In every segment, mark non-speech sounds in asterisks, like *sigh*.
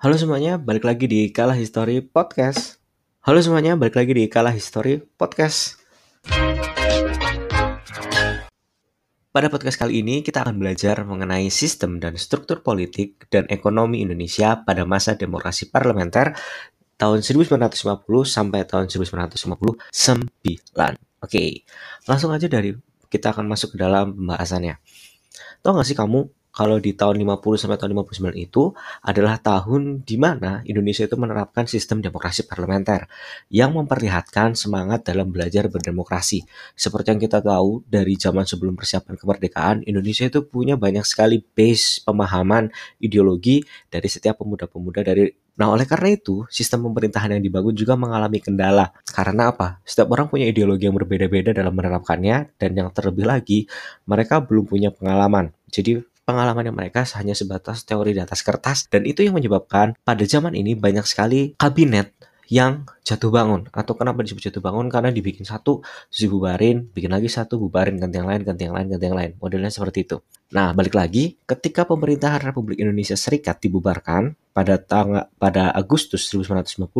Halo semuanya, balik lagi di Kalah History Podcast. Halo semuanya, balik lagi di Kalah History Podcast. Pada podcast kali ini kita akan belajar mengenai sistem dan struktur politik dan ekonomi Indonesia pada masa demokrasi parlementer tahun 1950 sampai tahun 1959. Oke, langsung aja dari kita akan masuk ke dalam pembahasannya. Tahu gak sih kamu kalau di tahun 50 sampai tahun 59 itu adalah tahun di mana Indonesia itu menerapkan sistem demokrasi parlementer yang memperlihatkan semangat dalam belajar berdemokrasi. Seperti yang kita tahu dari zaman sebelum persiapan kemerdekaan, Indonesia itu punya banyak sekali base pemahaman ideologi dari setiap pemuda-pemuda dari Nah, oleh karena itu, sistem pemerintahan yang dibangun juga mengalami kendala. Karena apa? Setiap orang punya ideologi yang berbeda-beda dalam menerapkannya, dan yang terlebih lagi, mereka belum punya pengalaman. Jadi, pengalaman yang mereka hanya sebatas teori di atas kertas. Dan itu yang menyebabkan pada zaman ini banyak sekali kabinet yang jatuh bangun. Atau kenapa disebut jatuh bangun? Karena dibikin satu terus dibubarin bikin lagi satu bubarin ganti yang lain ganti yang lain ganti yang lain. Modelnya seperti itu. Nah balik lagi ketika pemerintahan Republik Indonesia Serikat dibubarkan pada tanggal pada Agustus 1950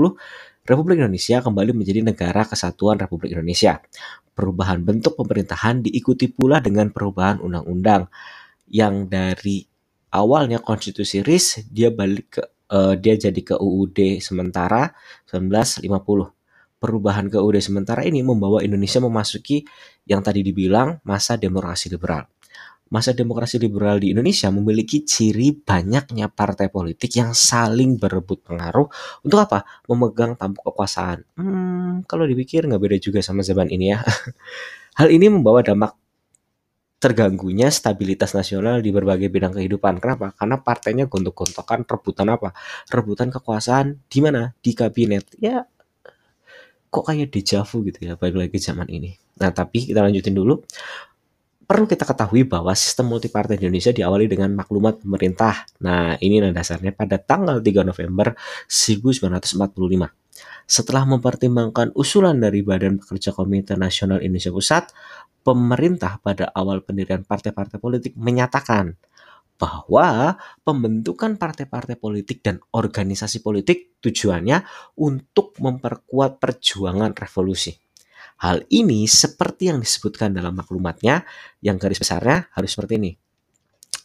Republik Indonesia kembali menjadi negara kesatuan Republik Indonesia. Perubahan bentuk pemerintahan diikuti pula dengan perubahan undang-undang yang dari awalnya konstitusi RIS dia balik ke uh, dia jadi ke UUD sementara 1950. Perubahan ke UUD sementara ini membawa Indonesia memasuki yang tadi dibilang masa demokrasi liberal. Masa demokrasi liberal di Indonesia memiliki ciri banyaknya partai politik yang saling berebut pengaruh untuk apa? Memegang tampuk kekuasaan. Hmm, kalau dipikir nggak beda juga sama zaman ini ya. *laughs* Hal ini membawa dampak terganggunya stabilitas nasional di berbagai bidang kehidupan. Kenapa? Karena partainya gontok-gontokan rebutan apa? Rebutan kekuasaan di mana? Di kabinet. Ya kok kayak dejavu gitu ya balik lagi zaman ini. Nah, tapi kita lanjutin dulu. Perlu kita ketahui bahwa sistem multipartai Indonesia diawali dengan maklumat pemerintah. Nah, ini dasarnya pada tanggal 3 November 1945. Setelah mempertimbangkan usulan dari Badan Pekerja Komite Nasional Indonesia Pusat, pemerintah pada awal pendirian partai-partai politik menyatakan bahwa pembentukan partai-partai politik dan organisasi politik tujuannya untuk memperkuat perjuangan revolusi. Hal ini seperti yang disebutkan dalam maklumatnya, yang garis besarnya harus seperti ini.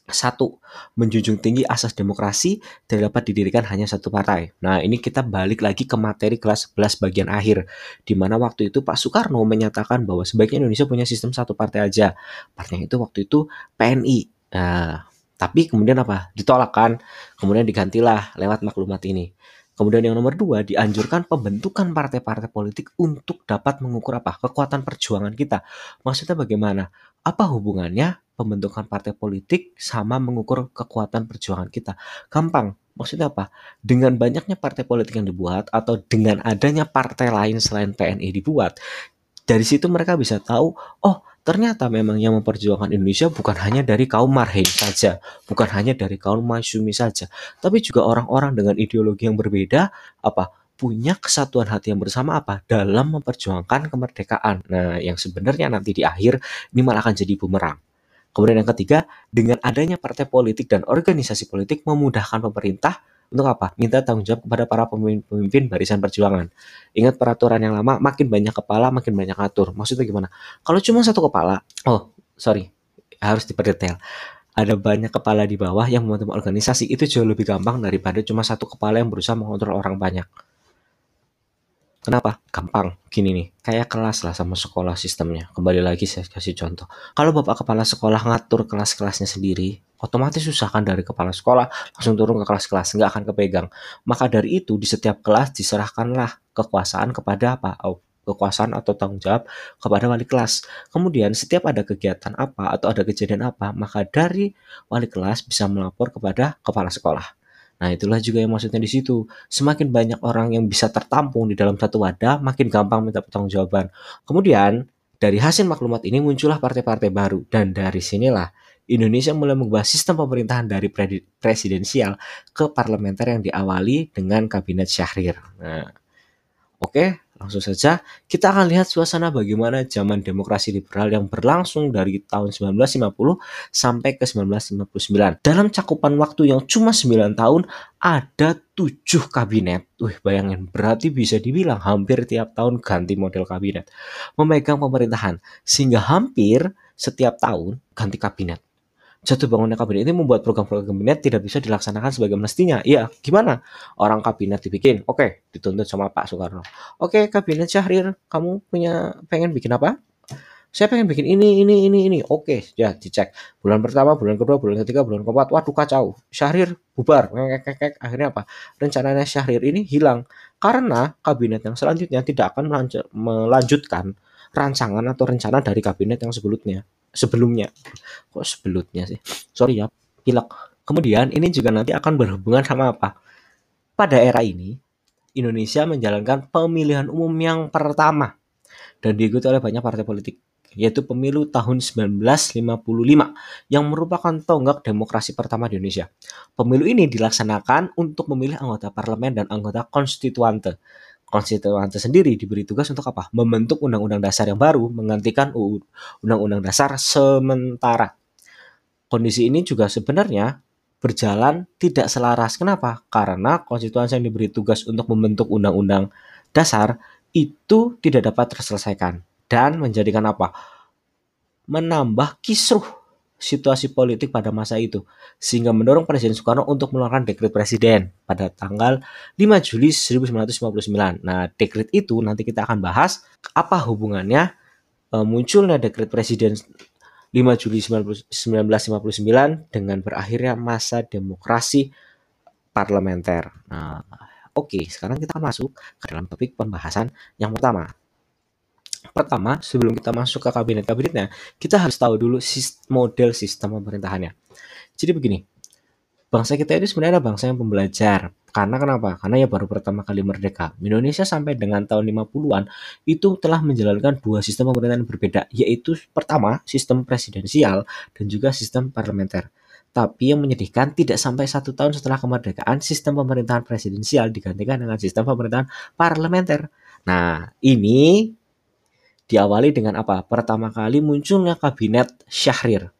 Satu, menjunjung tinggi asas demokrasi tidak dapat didirikan hanya satu partai. Nah, ini kita balik lagi ke materi kelas 11 bagian akhir, di mana waktu itu Pak Soekarno menyatakan bahwa sebaiknya Indonesia punya sistem satu partai aja. Partainya itu waktu itu PNI. Nah, tapi kemudian apa? Ditolak kan? Kemudian digantilah lewat maklumat ini. Kemudian yang nomor dua, dianjurkan pembentukan partai-partai politik untuk dapat mengukur apa? Kekuatan perjuangan kita. Maksudnya bagaimana? Apa hubungannya pembentukan partai politik sama mengukur kekuatan perjuangan kita? Gampang. Maksudnya apa? Dengan banyaknya partai politik yang dibuat atau dengan adanya partai lain selain PNI dibuat, dari situ mereka bisa tahu, oh ternyata memang yang memperjuangkan Indonesia bukan hanya dari kaum marhen saja, bukan hanya dari kaum masyumi saja, tapi juga orang-orang dengan ideologi yang berbeda, apa punya kesatuan hati yang bersama apa dalam memperjuangkan kemerdekaan. Nah, yang sebenarnya nanti di akhir ini malah akan jadi bumerang. Kemudian yang ketiga, dengan adanya partai politik dan organisasi politik memudahkan pemerintah untuk apa? Minta tanggung jawab kepada para pemimpin, barisan perjuangan. Ingat peraturan yang lama, makin banyak kepala, makin banyak atur. Maksudnya gimana? Kalau cuma satu kepala, oh sorry, harus diperdetail. Ada banyak kepala di bawah yang membentuk organisasi itu jauh lebih gampang daripada cuma satu kepala yang berusaha mengontrol orang banyak. Kenapa? Gampang. Gini nih, kayak kelas lah sama sekolah sistemnya. Kembali lagi saya kasih contoh. Kalau bapak kepala sekolah ngatur kelas-kelasnya sendiri, otomatis susah kan dari kepala sekolah langsung turun ke kelas-kelas, nggak akan kepegang. Maka dari itu di setiap kelas diserahkanlah kekuasaan kepada apa? Oh, kekuasaan atau tanggung jawab kepada wali kelas. Kemudian setiap ada kegiatan apa atau ada kejadian apa, maka dari wali kelas bisa melapor kepada kepala sekolah. Nah, itulah juga yang maksudnya di situ. Semakin banyak orang yang bisa tertampung di dalam satu wadah, makin gampang minta pertanggungjawaban. Kemudian, dari hasil maklumat ini muncullah partai-partai baru dan dari sinilah Indonesia mulai mengubah sistem pemerintahan dari presidensial ke parlementer yang diawali dengan kabinet Syahrir. Nah, oke, Langsung saja kita akan lihat suasana bagaimana zaman demokrasi liberal yang berlangsung dari tahun 1950 sampai ke 1959. Dalam cakupan waktu yang cuma 9 tahun ada 7 kabinet. Wih, bayangin berarti bisa dibilang hampir tiap tahun ganti model kabinet. Memegang pemerintahan sehingga hampir setiap tahun ganti kabinet jatuh bangunnya kabinet ini membuat program-program kabinet tidak bisa dilaksanakan sebagai mestinya. Iya, gimana? Orang kabinet dibikin, oke, okay, dituntut sama Pak Soekarno. Oke, okay, kabinet Syahrir, kamu punya pengen bikin apa? Saya pengen bikin ini, ini, ini, ini. Oke, okay, ya dicek. Bulan pertama, bulan kedua, bulan ketiga, bulan keempat, waduh kacau. Syahrir bubar, akhirnya apa? Rencananya Syahrir ini hilang karena kabinet yang selanjutnya tidak akan melanjutkan rancangan atau rencana dari kabinet yang sebelumnya sebelumnya. Kok sebelumnya sih? Sorry ya, pilek. Kemudian ini juga nanti akan berhubungan sama apa? Pada era ini, Indonesia menjalankan pemilihan umum yang pertama dan diikuti oleh banyak partai politik yaitu pemilu tahun 1955 yang merupakan tonggak demokrasi pertama di Indonesia. Pemilu ini dilaksanakan untuk memilih anggota parlemen dan anggota konstituante konstituante sendiri diberi tugas untuk apa? Membentuk undang-undang dasar yang baru menggantikan undang-undang dasar sementara. Kondisi ini juga sebenarnya berjalan tidak selaras. Kenapa? Karena konstituante yang diberi tugas untuk membentuk undang-undang dasar itu tidak dapat terselesaikan dan menjadikan apa? Menambah kisruh situasi politik pada masa itu sehingga mendorong Presiden Soekarno untuk mengeluarkan dekret presiden pada tanggal 5 Juli 1959. Nah, dekret itu nanti kita akan bahas apa hubungannya e, munculnya dekret presiden 5 Juli 1959 dengan berakhirnya masa demokrasi parlementer. Nah, oke, sekarang kita masuk ke dalam topik pembahasan yang pertama, Pertama, sebelum kita masuk ke kabinet-kabinetnya, kita harus tahu dulu model sistem pemerintahannya. Jadi begini, bangsa kita ini sebenarnya bangsa yang pembelajar. Karena kenapa? Karena ya baru pertama kali merdeka. Indonesia sampai dengan tahun 50-an itu telah menjalankan dua sistem pemerintahan berbeda, yaitu pertama sistem presidensial dan juga sistem parlementer. Tapi yang menyedihkan tidak sampai satu tahun setelah kemerdekaan sistem pemerintahan presidensial digantikan dengan sistem pemerintahan parlementer. Nah ini diawali dengan apa? Pertama kali munculnya kabinet Syahrir.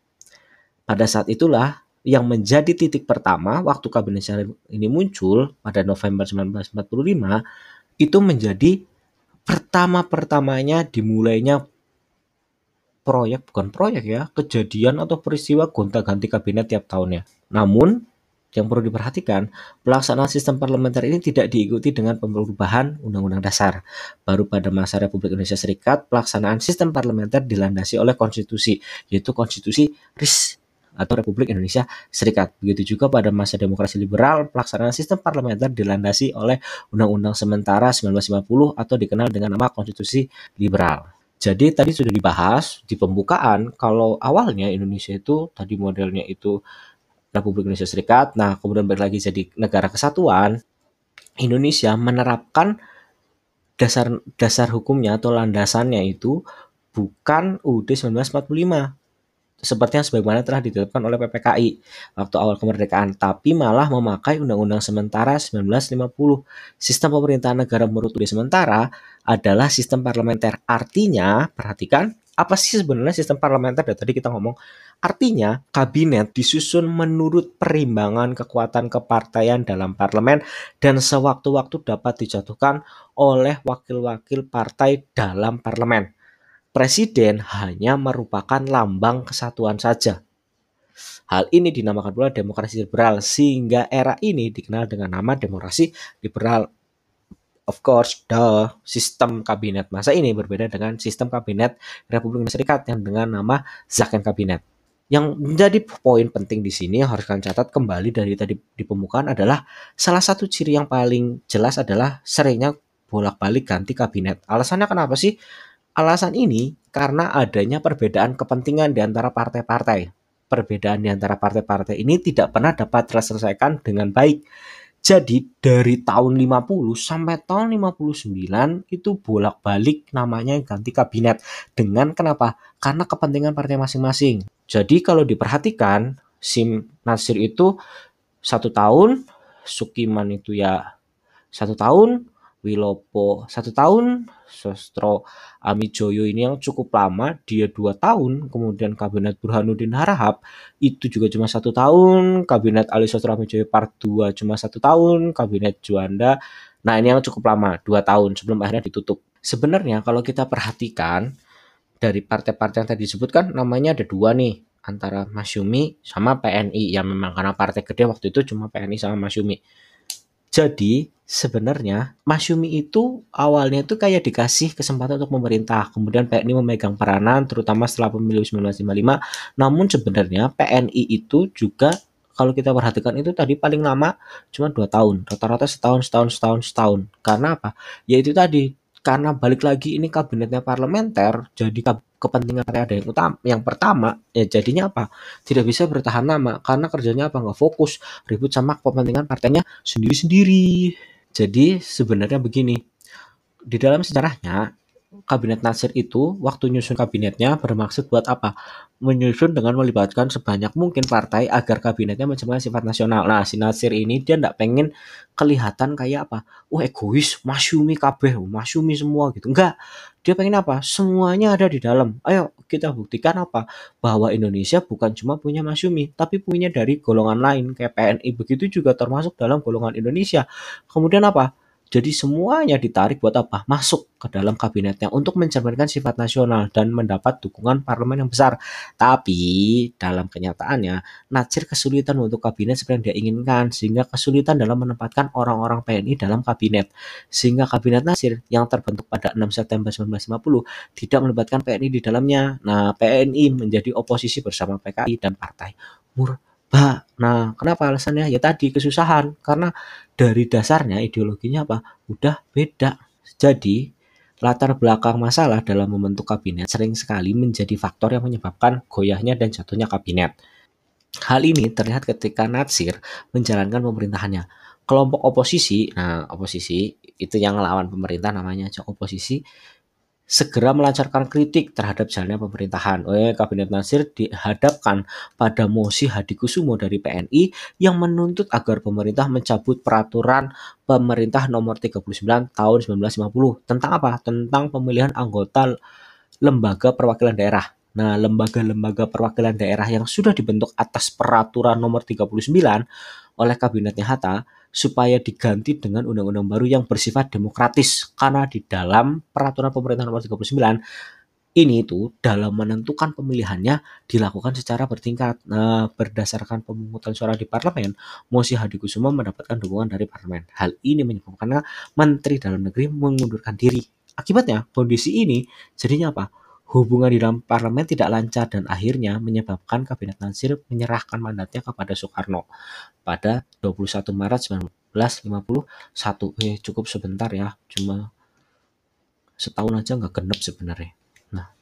Pada saat itulah yang menjadi titik pertama waktu kabinet Syahrir ini muncul pada November 1945 itu menjadi pertama-pertamanya dimulainya proyek bukan proyek ya kejadian atau peristiwa gonta-ganti kabinet tiap tahunnya. Namun yang perlu diperhatikan, pelaksanaan sistem parlementer ini tidak diikuti dengan perubahan Undang-Undang Dasar. Baru pada masa Republik Indonesia Serikat, pelaksanaan sistem parlementer dilandasi oleh konstitusi, yaitu konstitusi RIS atau Republik Indonesia Serikat. Begitu juga pada masa demokrasi liberal, pelaksanaan sistem parlementer dilandasi oleh Undang-Undang Sementara 1950 atau dikenal dengan nama Konstitusi Liberal. Jadi tadi sudah dibahas di pembukaan kalau awalnya Indonesia itu tadi modelnya itu Republik Indonesia Serikat. Nah, kemudian balik lagi jadi negara kesatuan. Indonesia menerapkan dasar dasar hukumnya atau landasannya itu bukan UUD 1945 seperti yang sebagaimana telah ditetapkan oleh PPKI waktu awal kemerdekaan, tapi malah memakai Undang-Undang Sementara 1950. Sistem pemerintahan negara menurut UUD sementara adalah sistem parlementer. Artinya, perhatikan apa sih sebenarnya sistem parlementer? Dari tadi kita ngomong. Artinya kabinet disusun menurut perimbangan kekuatan kepartaian dalam parlemen dan sewaktu-waktu dapat dijatuhkan oleh wakil-wakil partai dalam parlemen. Presiden hanya merupakan lambang kesatuan saja. Hal ini dinamakan pula demokrasi liberal sehingga era ini dikenal dengan nama demokrasi liberal of course, the sistem kabinet masa ini berbeda dengan sistem kabinet Republik Indonesia Serikat yang dengan nama Zaken Kabinet. Yang menjadi poin penting di sini yang harus kalian catat kembali dari tadi di pembukaan adalah salah satu ciri yang paling jelas adalah seringnya bolak-balik ganti kabinet. Alasannya kenapa sih? Alasan ini karena adanya perbedaan kepentingan di antara partai-partai. Perbedaan di antara partai-partai ini tidak pernah dapat terselesaikan dengan baik jadi dari tahun 50 sampai tahun 59 itu bolak-balik namanya ganti kabinet. Dengan kenapa? Karena kepentingan partai masing-masing. Jadi kalau diperhatikan, Sim Nasir itu satu tahun, Sukiman itu ya satu tahun, Wilopo satu tahun, Sostro Amijoyo ini yang cukup lama, dia dua tahun, kemudian Kabinet Burhanuddin Harahap itu juga cuma satu tahun, Kabinet Ali Sostro Amijoyo part 2 cuma satu tahun, Kabinet Juanda, nah ini yang cukup lama, dua tahun sebelum akhirnya ditutup. Sebenarnya kalau kita perhatikan dari partai-partai yang tadi disebutkan namanya ada dua nih antara Masyumi sama PNI yang memang karena partai gede waktu itu cuma PNI sama Masyumi. Jadi sebenarnya Masyumi itu awalnya itu kayak dikasih kesempatan untuk memerintah. Kemudian PNI memegang peranan terutama setelah pemilu 1955. Namun sebenarnya PNI itu juga kalau kita perhatikan itu tadi paling lama cuma dua tahun. Rata-rata setahun, setahun, setahun, setahun. Karena apa? Ya itu tadi karena balik lagi ini kabinetnya parlementer, jadi kepentingan ada yang utama, yang pertama ya jadinya apa? Tidak bisa bertahan lama karena kerjanya apa? Nggak fokus, ribut sama kepentingan partainya sendiri-sendiri. Jadi sebenarnya begini, di dalam sejarahnya kabinet Nasir itu waktu nyusun kabinetnya bermaksud buat apa? Menyusun dengan melibatkan sebanyak mungkin partai agar kabinetnya mencapai sifat nasional. Nah, si Nasir ini dia tidak pengen kelihatan kayak apa? Wah, egois, masyumi kabeh, masyumi semua gitu. Enggak. Dia pengen apa? Semuanya ada di dalam. Ayo kita buktikan apa? Bahwa Indonesia bukan cuma punya masyumi, tapi punya dari golongan lain kayak PNI begitu juga termasuk dalam golongan Indonesia. Kemudian apa? Jadi semuanya ditarik buat apa? Masuk ke dalam kabinetnya untuk mencerminkan sifat nasional dan mendapat dukungan parlemen yang besar. Tapi dalam kenyataannya, Natsir kesulitan untuk kabinet seperti yang dia inginkan sehingga kesulitan dalam menempatkan orang-orang PNI dalam kabinet. Sehingga kabinet Natsir yang terbentuk pada 6 September 1950 tidak melibatkan PNI di dalamnya. Nah, PNI menjadi oposisi bersama PKI dan Partai Mur Nah kenapa alasannya? Ya tadi kesusahan karena dari dasarnya ideologinya apa? Udah beda. Jadi latar belakang masalah dalam membentuk kabinet sering sekali menjadi faktor yang menyebabkan goyahnya dan jatuhnya kabinet. Hal ini terlihat ketika Natsir menjalankan pemerintahannya. Kelompok oposisi, nah oposisi itu yang melawan pemerintah namanya oposisi, segera melancarkan kritik terhadap jalannya pemerintahan. Oleh Kabinet Nasir dihadapkan pada mosi Hadikusumo dari PNI yang menuntut agar pemerintah mencabut peraturan pemerintah nomor 39 tahun 1950 tentang apa? Tentang pemilihan anggota lembaga perwakilan daerah. Nah, lembaga-lembaga perwakilan daerah yang sudah dibentuk atas peraturan nomor 39 oleh kabinetnya Hatta supaya diganti dengan undang-undang baru yang bersifat demokratis karena di dalam peraturan pemerintah nomor 39 ini itu dalam menentukan pemilihannya dilakukan secara bertingkat. Nah, berdasarkan pemungutan suara di parlemen, Mosi Hadikusuma mendapatkan dukungan dari parlemen. Hal ini menyebabkan Menteri Dalam Negeri mengundurkan diri. Akibatnya, kondisi ini jadinya apa? Hubungan di dalam parlemen tidak lancar dan akhirnya menyebabkan Kabinet Nasir menyerahkan mandatnya kepada Soekarno pada 21 Maret 1951. Eh cukup sebentar ya, cuma setahun aja nggak genep sebenarnya. Nah,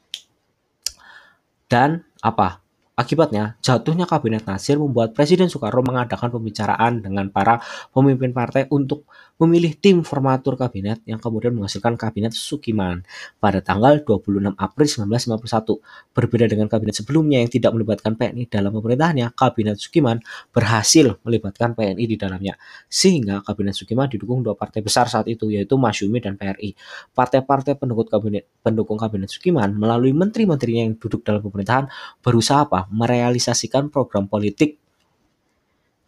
dan apa? Akibatnya, jatuhnya Kabinet Nasir membuat Presiden Soekarno mengadakan pembicaraan dengan para pemimpin partai untuk memilih tim formatur kabinet yang kemudian menghasilkan Kabinet Sukiman pada tanggal 26 April 1951. Berbeda dengan kabinet sebelumnya yang tidak melibatkan PNI dalam pemerintahannya, Kabinet Sukiman berhasil melibatkan PNI di dalamnya. Sehingga Kabinet Sukiman didukung dua partai besar saat itu, yaitu Masyumi dan PRI. Partai-partai pendukung kabinet, Sukiman melalui menteri-menterinya yang duduk dalam pemerintahan berusaha apa? Merealisasikan program politik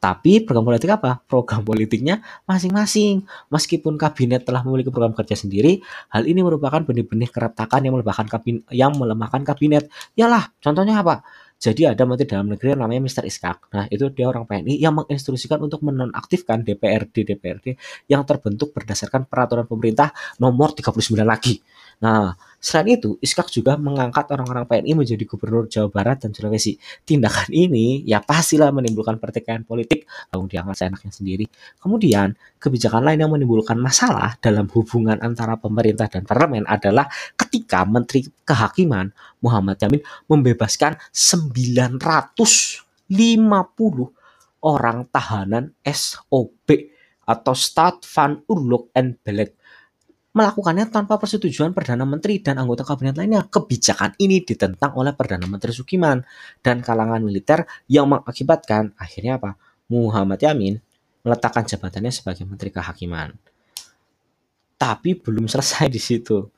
tapi program politik apa? Program politiknya masing-masing. Meskipun kabinet telah memiliki program kerja sendiri, hal ini merupakan benih-benih keretakan yang melemahkan kabinet, yang melemahkan kabinet. Yalah, contohnya apa? Jadi ada menteri dalam negeri yang namanya Mr. Iskak. Nah, itu dia orang PNI yang menginstruksikan untuk menonaktifkan DPRD DPRD yang terbentuk berdasarkan peraturan pemerintah nomor 39 lagi. Nah, selain itu, Iskak juga mengangkat orang-orang PNI menjadi gubernur Jawa Barat dan Sulawesi. Tindakan ini ya pastilah menimbulkan pertikaian politik, lalu diangkat seenaknya sendiri. Kemudian, kebijakan lain yang menimbulkan masalah dalam hubungan antara pemerintah dan parlemen adalah ketika Menteri Kehakiman Muhammad Yamin membebaskan 950 orang tahanan SOB atau Stad van Oorlog en Beleg melakukannya tanpa persetujuan Perdana Menteri dan anggota kabinet lainnya. Kebijakan ini ditentang oleh Perdana Menteri Sukiman dan kalangan militer yang mengakibatkan akhirnya apa? Muhammad Yamin meletakkan jabatannya sebagai Menteri Kehakiman. Tapi belum selesai di situ.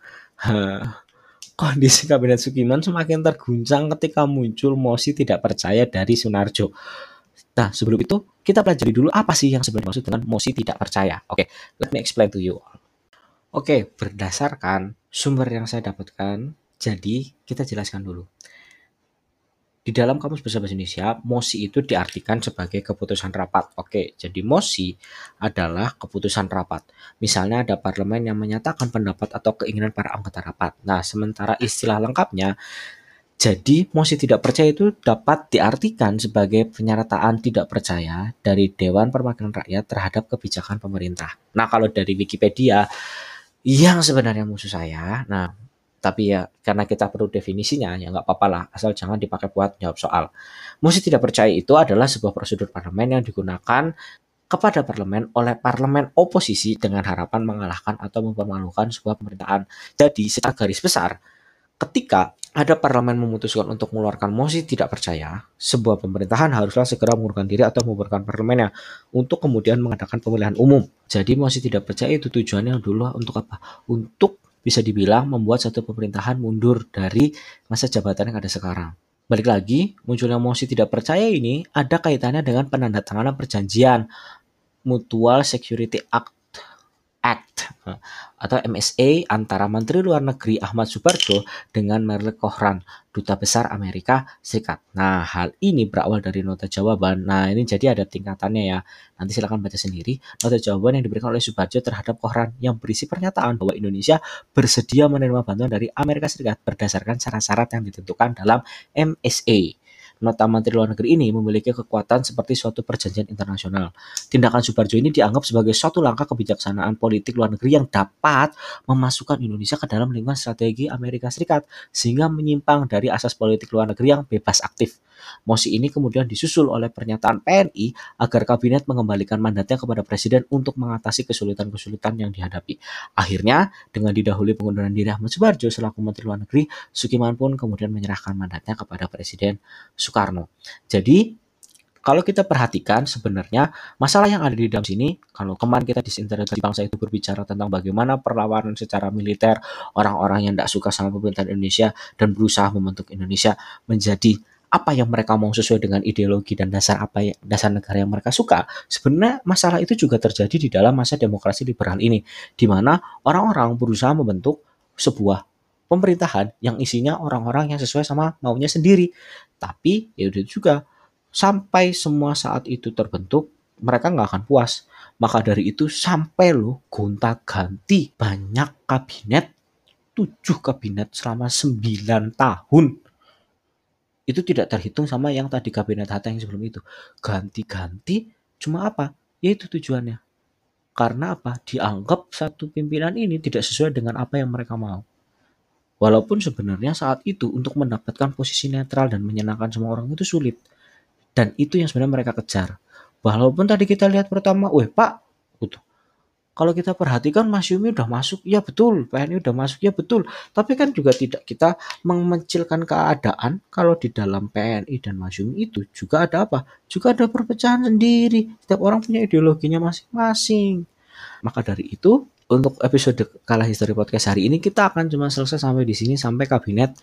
Kondisi Kabinet Sukiman semakin terguncang ketika muncul mosi tidak percaya dari Sunarjo. Nah, sebelum itu kita pelajari dulu apa sih yang sebenarnya maksud dengan mosi tidak percaya. Oke, okay, let me explain to you. Oke, berdasarkan sumber yang saya dapatkan, jadi kita jelaskan dulu. Di dalam Kamus Bahasa Indonesia, mosi itu diartikan sebagai keputusan rapat. Oke, jadi mosi adalah keputusan rapat. Misalnya ada parlemen yang menyatakan pendapat atau keinginan para anggota rapat. Nah, sementara istilah lengkapnya, jadi mosi tidak percaya itu dapat diartikan sebagai penyertaan tidak percaya dari Dewan Perwakilan Rakyat terhadap kebijakan pemerintah. Nah, kalau dari Wikipedia, yang sebenarnya musuh saya, nah tapi ya karena kita perlu definisinya ya nggak apa-apa lah asal jangan dipakai buat jawab soal. Mosi tidak percaya itu adalah sebuah prosedur parlemen yang digunakan kepada parlemen oleh parlemen oposisi dengan harapan mengalahkan atau mempermalukan sebuah pemerintahan. Jadi secara garis besar ketika ada parlemen memutuskan untuk mengeluarkan mosi tidak percaya, sebuah pemerintahan haruslah segera mengundurkan diri atau membubarkan parlemennya untuk kemudian mengadakan pemilihan umum. Jadi mosi tidak percaya itu tujuannya dulu untuk apa? Untuk bisa dibilang membuat satu pemerintahan mundur dari masa jabatan yang ada sekarang. Balik lagi, munculnya mosi tidak percaya ini ada kaitannya dengan penandatanganan perjanjian Mutual Security Act Act atau MSA antara Menteri Luar Negeri Ahmad Subarjo dengan Merle Kohran, Duta Besar Amerika Serikat. Nah, hal ini berawal dari nota jawaban. Nah, ini jadi ada tingkatannya ya. Nanti silakan baca sendiri. Nota jawaban yang diberikan oleh Subarjo terhadap Kohran yang berisi pernyataan bahwa Indonesia bersedia menerima bantuan dari Amerika Serikat berdasarkan syarat-syarat yang ditentukan dalam MSA. Nota Menteri Luar Negeri ini memiliki kekuatan seperti suatu perjanjian internasional. Tindakan Subarjo ini dianggap sebagai suatu langkah kebijaksanaan politik luar negeri yang dapat memasukkan Indonesia ke dalam lingkungan strategi Amerika Serikat sehingga menyimpang dari asas politik luar negeri yang bebas aktif. Mosi ini kemudian disusul oleh pernyataan PNI agar kabinet mengembalikan mandatnya kepada presiden untuk mengatasi kesulitan-kesulitan yang dihadapi. Akhirnya, dengan didahului pengunduran diri Ahmad Subarjo selaku Menteri Luar Negeri, Sukiman pun kemudian menyerahkan mandatnya kepada Presiden Soekarno. Jadi, kalau kita perhatikan sebenarnya masalah yang ada di dalam sini, kalau kemarin kita di Integrasi Bangsa itu berbicara tentang bagaimana perlawanan secara militer orang-orang yang tidak suka sama pemerintahan Indonesia dan berusaha membentuk Indonesia menjadi apa yang mereka mau sesuai dengan ideologi dan dasar apa ya, dasar negara yang mereka suka. Sebenarnya masalah itu juga terjadi di dalam masa demokrasi liberal ini, di mana orang-orang berusaha membentuk sebuah pemerintahan yang isinya orang-orang yang sesuai sama maunya sendiri. Tapi ya udah juga sampai semua saat itu terbentuk, mereka nggak akan puas. Maka dari itu sampai lo gonta ganti banyak kabinet, tujuh kabinet selama sembilan tahun itu tidak terhitung sama yang tadi kabinet Hatta yang sebelum itu. Ganti-ganti cuma apa? Ya itu tujuannya. Karena apa? Dianggap satu pimpinan ini tidak sesuai dengan apa yang mereka mau. Walaupun sebenarnya saat itu untuk mendapatkan posisi netral dan menyenangkan semua orang itu sulit. Dan itu yang sebenarnya mereka kejar. Walaupun tadi kita lihat pertama, weh pak, gitu kalau kita perhatikan Mas Yumi udah masuk, ya betul, PNI udah masuk, ya betul. Tapi kan juga tidak kita mengecilkan keadaan kalau di dalam PNI dan Mas Yumi itu juga ada apa? Juga ada perpecahan sendiri. Setiap orang punya ideologinya masing-masing. Maka dari itu, untuk episode Kalah History Podcast hari ini kita akan cuma selesai sampai di sini sampai kabinet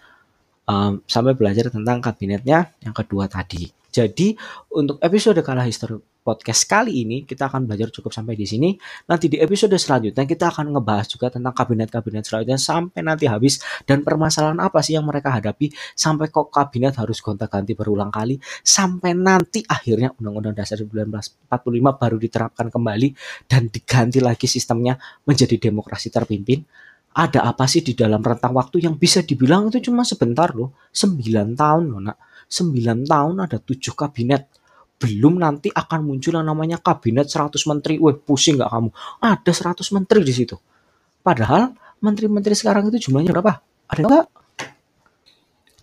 um, sampai belajar tentang kabinetnya yang kedua tadi. Jadi untuk episode Kalah History podcast kali ini kita akan belajar cukup sampai di sini. Nanti di episode selanjutnya kita akan ngebahas juga tentang kabinet-kabinet selanjutnya sampai nanti habis dan permasalahan apa sih yang mereka hadapi sampai kok kabinet harus gonta-ganti berulang kali sampai nanti akhirnya Undang-Undang Dasar 1945 baru diterapkan kembali dan diganti lagi sistemnya menjadi demokrasi terpimpin. Ada apa sih di dalam rentang waktu yang bisa dibilang itu cuma sebentar loh, 9 tahun loh nak. 9 tahun ada 7 kabinet belum nanti akan muncul yang namanya kabinet 100 menteri. Wah, pusing nggak kamu? Ada 100 menteri di situ. Padahal menteri-menteri sekarang itu jumlahnya berapa? Ada enggak?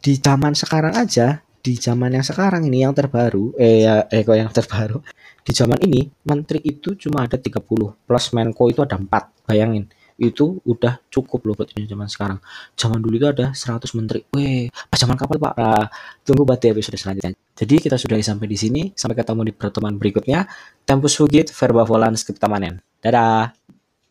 Di zaman sekarang aja, di zaman yang sekarang ini yang terbaru, eh ya, eh kok yang terbaru. Di zaman ini menteri itu cuma ada 30 plus Menko itu ada 4. Bayangin itu udah cukup loh buat zaman sekarang. Zaman dulu itu ada 100 menteri. Weh, pas zaman kapal Pak. Nah, tunggu buat episode selanjutnya. Jadi kita sudah sampai di sini. Sampai ketemu di pertemuan berikutnya. Tempus fugit, verba volan, skripta manen. Dadah.